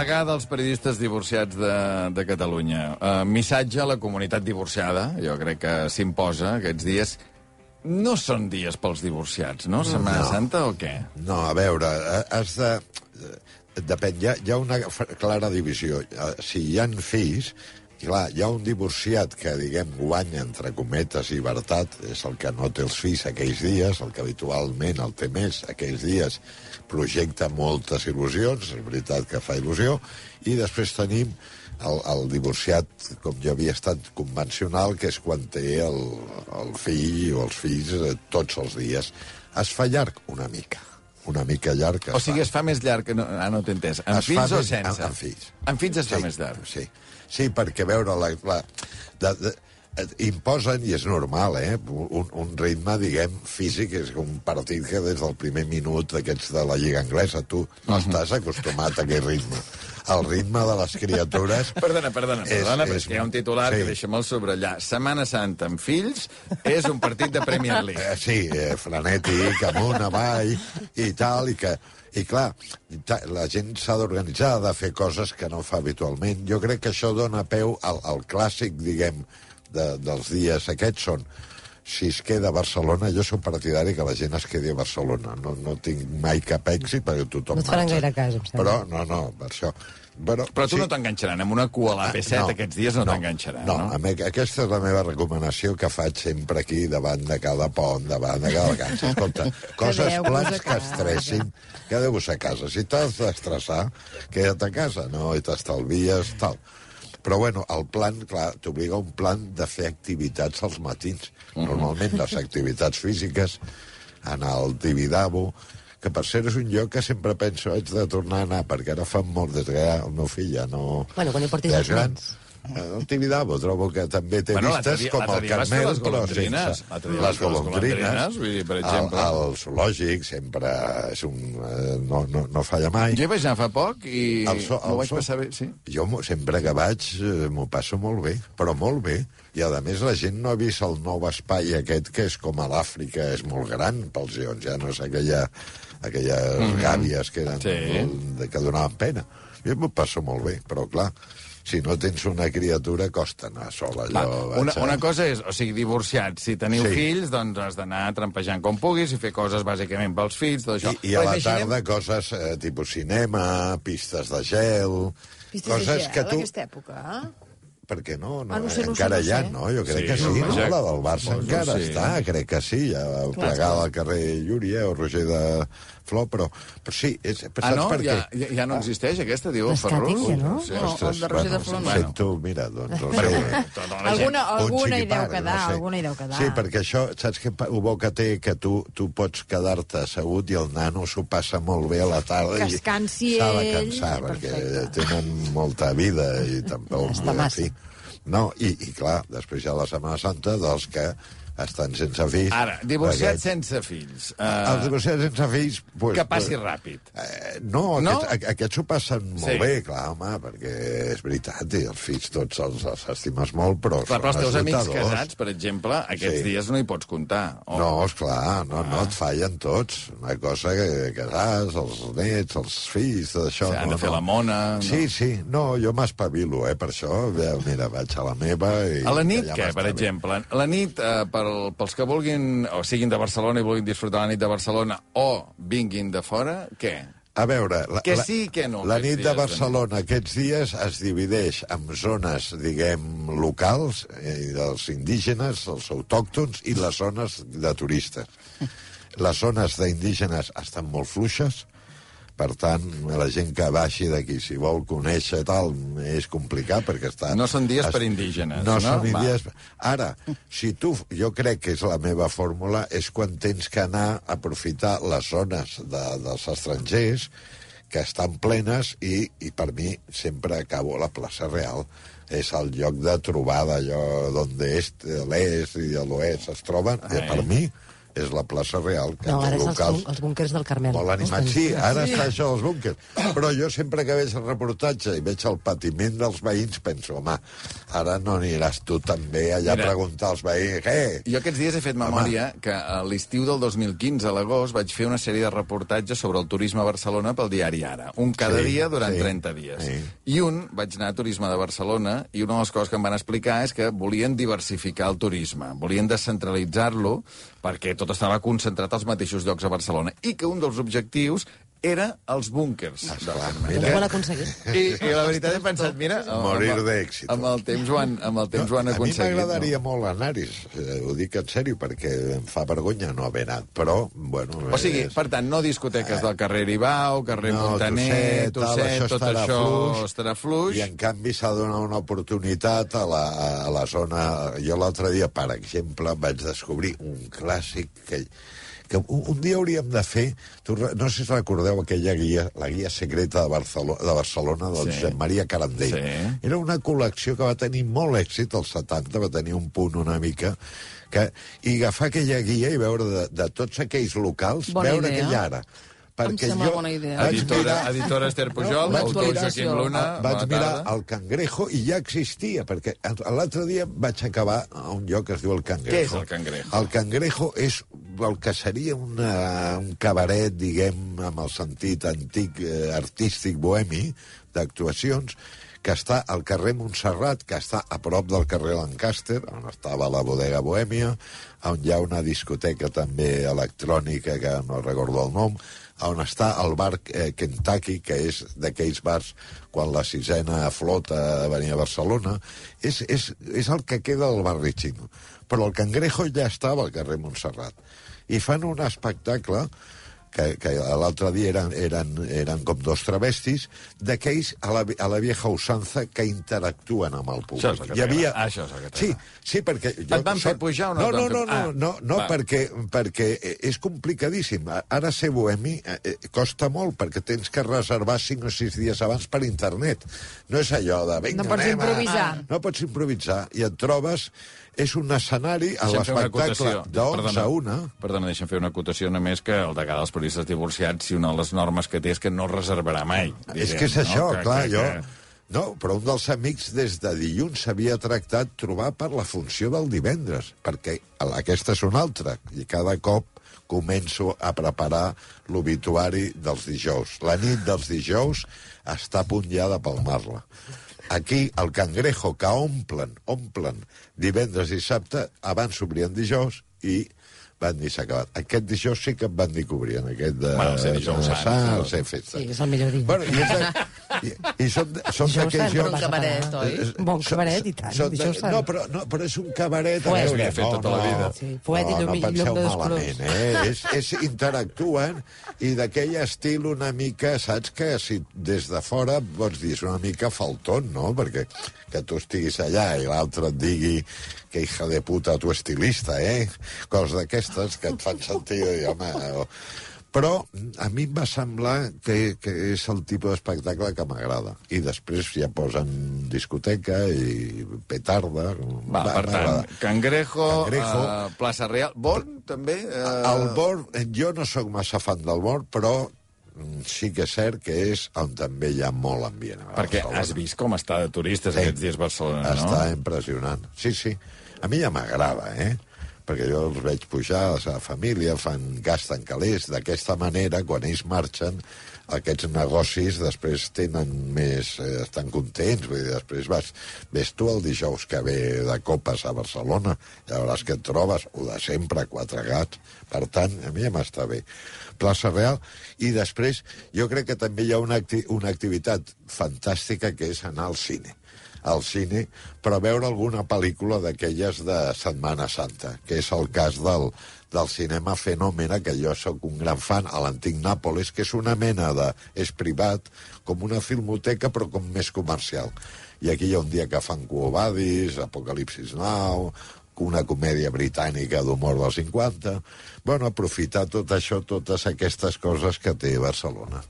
degà dels periodistes divorciats de, de Catalunya. Uh, missatge a la comunitat divorciada, jo crec que s'imposa aquests dies. No són dies pels divorciats, no? Setmana No. Santa o què? No, a veure, eh, has de... eh, Depèn, hi ha, hi ha una clara divisió. Si hi han fills, clar, hi ha un divorciat que, diguem, guanya, entre cometes, llibertat, és el que no té els fills aquells dies, el que habitualment el té més aquells dies, projecta moltes il·lusions, és veritat que fa il·lusió, i després tenim el, el divorciat, com jo havia estat convencional, que és quan té el, el fill o els fills eh, tots els dies. Es fa llarg una mica, una mica llarg. O sigui, es fa més llarg... que No, ah, no t'he entès. Amb Es fa fills o més- sense? amb- amb fills. Amb fills es fa sí, més llarg. Sí, sí perquè veure la... la de, de, imposen, i és normal, eh, un, un ritme, diguem, físic, és un partit que des del primer minut d'aquests de la Lliga Anglesa, tu no estàs acostumat a aquest ritme. El ritme de les criatures... Perdona, perdona, perdona, és, és- hi ha un titular sí. que deixa'm el subratllar. Setmana Santa amb fills és un partit de Premier League. Eh, sí, eh, frenètic, amunt, avall, i tal, i que... I clar, la gent s'ha d'organitzar, de fer coses que no fa habitualment. Jo crec que això dona peu al, al clàssic, diguem, de, dels dies aquests són si es queda a Barcelona, jo soc partidari que la gent es quedi a Barcelona. No, no tinc mai cap èxit perquè tothom No et faran marxa. gaire cas, em sembla. Però, no, no, per això... Però, Però tu sí. no t'enganxaran. Amb una cua a la P7 aquests dies no, t'enganxaran, no? no? a mi, aquesta és la meva recomanació que faig sempre aquí davant de cada pont, davant de cada cansa. Escolta, coses plans que casa. estressin, quedeu-vos a casa. Si t'has d'estressar, queda't a casa, no? I t'estalvies, tal. Però, bueno, el plan, clar, t'obliga a un plan de fer activitats als matins. Normalment les activitats físiques, anar al Tibidabo, que per cert és un lloc que sempre penso haig de tornar a anar, perquè ara fa molt des que el meu fill ja no... Bueno, quan hi portis els nens. Eh, El Tibidabo trobo que també té Bueno, vistes com el Carmel, les però sense... Les golondrines. vull dir, per exemple. El, el zoològic sempre és un... eh, No, no, no falla mai. Jo hi vaig anar fa poc i El so- el vaig so- passar bé, sí. Jo sempre que vaig eh, m'ho passo molt bé, però molt bé. I a més la gent no ha vist el nou espai aquest que és com a l'Àfrica, és molt gran pels lleons, ja no és aquella, aquelles mm -hmm. gàbies que, eren, Sí. que donaven pena. Jo m'ho passo molt bé, però clar, si no tens una criatura costa anar sola. Va, allò, una, vaig a- una cosa és, o sigui, divorciats, si teniu Sí. fills, doncs has d'anar trampejant com puguis i fer coses bàsicament pels fills, tot això. I, I a la imaginem- tarda coses eh, tipus cinema, pistes de gel... Pistes coses de gel, que tu... aquesta època. Per què no? no Ah, no sé, no ho sé, encara no hi ha, sé. no? Jo crec Sí, que sí, no? ja- La del Barça encara sí. està, crec que sí. Ja va plegar al carrer Llúria o Roger de Flor, però, però sí, és, però Ah, saps no? per Ja, què? ja, ja no existeix aquesta, diu el Ferrus? ja no? Sí. No, Ostres, el de Roger de bueno, Flor ho no. Sento, mira, doncs, no sé. tota la gent. Alguna, Un alguna hi deu quedar, alguna hi deu quedar. Sí, perquè això, saps què pa- ho bo que té? Que tu, tu pots quedar-te assegut i el nano s'ho passa molt bé a la tarda. Que i es cansi S'ha de ell, cansar, perquè perfecte. tenen molta vida i tampoc... Està massa. fi. No, i, i clar, després hi ha la Setmana Santa dels que estan sense fills. Ara, divorciats Aquests- sense fills. Els Uh, divorciats sense fills... Pues, que passi pues, ràpid. Eh, no, No? Aquests, s'ho passen molt Sí. bé, clar, home, perquè és veritat, i els fills tots els, els estimes molt, però Clar, però els teus amics casats, per exemple, aquests Sí. dies no hi pots comptar. O... No, esclar, no, no et fallen tots. Una cosa que casats, els nets, els fills, tot això... Sí, han no, de fer no. la mona, no? Sí, sí, no, jo m'espavilo, eh, per això. Mira, vaig a la meva i... A la nit, ja què, per bé. exemple? La nit, eh, pel, pels que vulguin, o siguin de Barcelona i vulguin disfrutar la nit de Barcelona, o vinguin de fora, què? A veure... La, Que sí, que no, La nit de Barcelona aquests dies es divideix en zones, diguem, locals, eh, dels indígenes, els autòctons, i les zones de turistes. Les zones d'indígenes estan molt fluixes, per tant, la gent que baixi d'aquí, si vol conèixer tal, és complicat, perquè està... No són dies per indígenes, No, no? són Va. dies... Ara, si tu, jo crec que és la meva fórmula, és quan tens que anar a aprofitar les zones de, dels estrangers que estan plenes i, i per mi sempre acabo la plaça Real. És el lloc de trobada, allò d'on est, l'est i l'oest es troben. Ai. I per mi és la plaça Real, que No, ara és els, locals bún- els búnkers del Carmel. molt animats. Els Sí, ara està això dels búnkers. Però jo sempre que veig el reportatge i veig el patiment dels veïns, penso, home, ara no aniràs tu també allà Mira. a preguntar als veïns, què? Jo aquests dies he fet memòria que a l'estiu del 2015, a l'agost, vaig fer una sèrie de reportatges sobre el turisme a Barcelona pel diari Ara. Un cada Sí, dia durant sí, 30 dies. sí. I un, vaig anar a Turisme de Barcelona, i una de les coses que em van explicar és que volien diversificar el turisme, volien descentralitzar-lo perquè tot estava concentrat als mateixos llocs a Barcelona, i que un dels objectius era els búnkers. Esclar, mira. Ho han aconseguit. I, I la veritat he pensat, mira... amb- Morir amb- d'èxit. Amb el temps ho han, amb el temps ho han a mi aconseguit. m'agradaria no? molt anar-hi, eh, ho dic en sèrio, perquè em fa vergonya no haver anat, però, bueno... O sigui, és- per tant, no discoteques del carrer Ibau, carrer No, Montaner, Tosset, tot estarà això fluix. estarà fluix. I en canvi s'ha de donar una oportunitat a la, a la zona... Jo l'altre dia, per exemple, vaig descobrir un clàssic que, que un, un dia hauríem de fer... Tu, no sé si recordeu aquella guia, la guia secreta de Barcelona, de Barcelona del Sí. Josep Maria Carandell. Sí. Era una col·lecció que va tenir molt èxit als 70, va tenir un punt una mica... Que, I agafar aquella guia i veure de, de tots aquells locals, Bona veure idea. ha ara. Em sembla bona idea. vaig Editora, mirar- editora Esther Pujol, vaig autor mirar- Joaquim Luna. Vaig mirar el cangrejo i ja existia, perquè l'altre dia vaig acabar a un lloc que es diu el cangrejo. Què és el cangrejo? El cangrejo és el que seria una, un cabaret, diguem, amb el sentit antic, eh, artístic, bohemi, d'actuacions, que està al carrer Montserrat, que està a prop del carrer Lancaster, on estava la bodega Bohèmia, on hi ha una discoteca també electrònica, que no recordo el nom, on està el bar eh, Kentucky, que és d'aquells bars quan la sisena flota venia a Barcelona, és, és, és el que queda del barri xino. Però el cangrejo ja estava al carrer Montserrat. I fan un espectacle que, que l'altre dia eren, eren, eren com dos travestis, d'aquells a, la, a la vieja usanza que interactuen amb el públic. Això és el que Hi havia... t'agrada. Això és el que Sí, sí, perquè... Et van fer pujar o no No, no, no, no, Ah, no, no va. perquè, perquè és complicadíssim. Ara ser bohemi eh, eh, costa molt, perquè tens que reservar 5 o 6 dies abans per internet. No és allò de... Vinga, No pots anem a-" improvisar. No pots improvisar. I et trobes... És un escenari a l'espectacle acotació. de 11 Perdona, a 1. Perdona, deixa'm fer una acotació només que el degà dels periodistes divorciats, si una de les normes que té és que no reservarà mai. És diguem, que és això, no? Que- clar, que- jo... que- No, però un dels amics des de dilluns s'havia tractat trobar per la funció del divendres, perquè aquesta és una altra, i cada cop començo a preparar l'obituari dels dijous. La nit dels dijous està a punt ja de palmar-la. Aquí, el cangrejo, que omplen, omplen divendres i dissabte, abans s'obrien dijous i van dir s'ha acabat. Aquest dijous sí que em van dir que obrien, aquest de... Bueno, ser dijous sant, no? ser festa. Sí, és el millor dia. Bueno, i, és de, i, i són, són d'aquells jocs... un cabaret, oi? Eh, Bon són- cabaret, i tant, són de-. No, però, no, però és un cabaret... a Fuet. veure, S'havia fet tota la vida. Sí, fuet i no, llum- no i llum penseu malament, eh? és, és, interactuen i d'aquell estil una mica, saps que si des de fora pots dir és una mica faltón, no? Perquè que tu estiguis allà i l'altre et digui que hija de puta tu estilista, eh? Coses d'aquestes que et fan sentir, i, home... O... Però a mi em va semblar que, que és el tipus d'espectacle que m'agrada. I després ja posen discoteca i petarda. Va, per tant. Cangrejo, Cangrejo. Uh, plaça Real... Born, també? Uh, El Born, jo no sóc massa fan del Born, però sí que és cert que és on també hi ha molt ambient. Perquè has vist com està de turistes Sí. aquests dies Barcelona, Està no? impressionant. Sí, sí. A mi ja m'agrada, eh? Perquè jo els veig pujar, la seva família, fan, gasten calés. D'aquesta manera, quan ells marxen, aquests negocis després tenen més... Eh, estan contents. Vull dir, després vas, ves tu el dijous que ve de copes a Barcelona, ja veuràs que et trobes, o de sempre, quatre gats. Per tant, a mi ja m'està bé. Plaça Real, i després jo crec que també hi ha una, acti una activitat fantàstica que és anar al cine al cine, però veure alguna pel·lícula d'aquelles de Setmana Santa, que és el cas del, del cinema Fenòmena, que jo sóc un gran fan, a l'antic Nàpolis, que és una mena de... és privat, com una filmoteca, però com més comercial. I aquí hi ha un dia que fan Cuobadis, Apocalipsis Now, una comèdia britànica d'humor dels 50... Bueno, aprofitar tot això, totes aquestes coses que té Barcelona.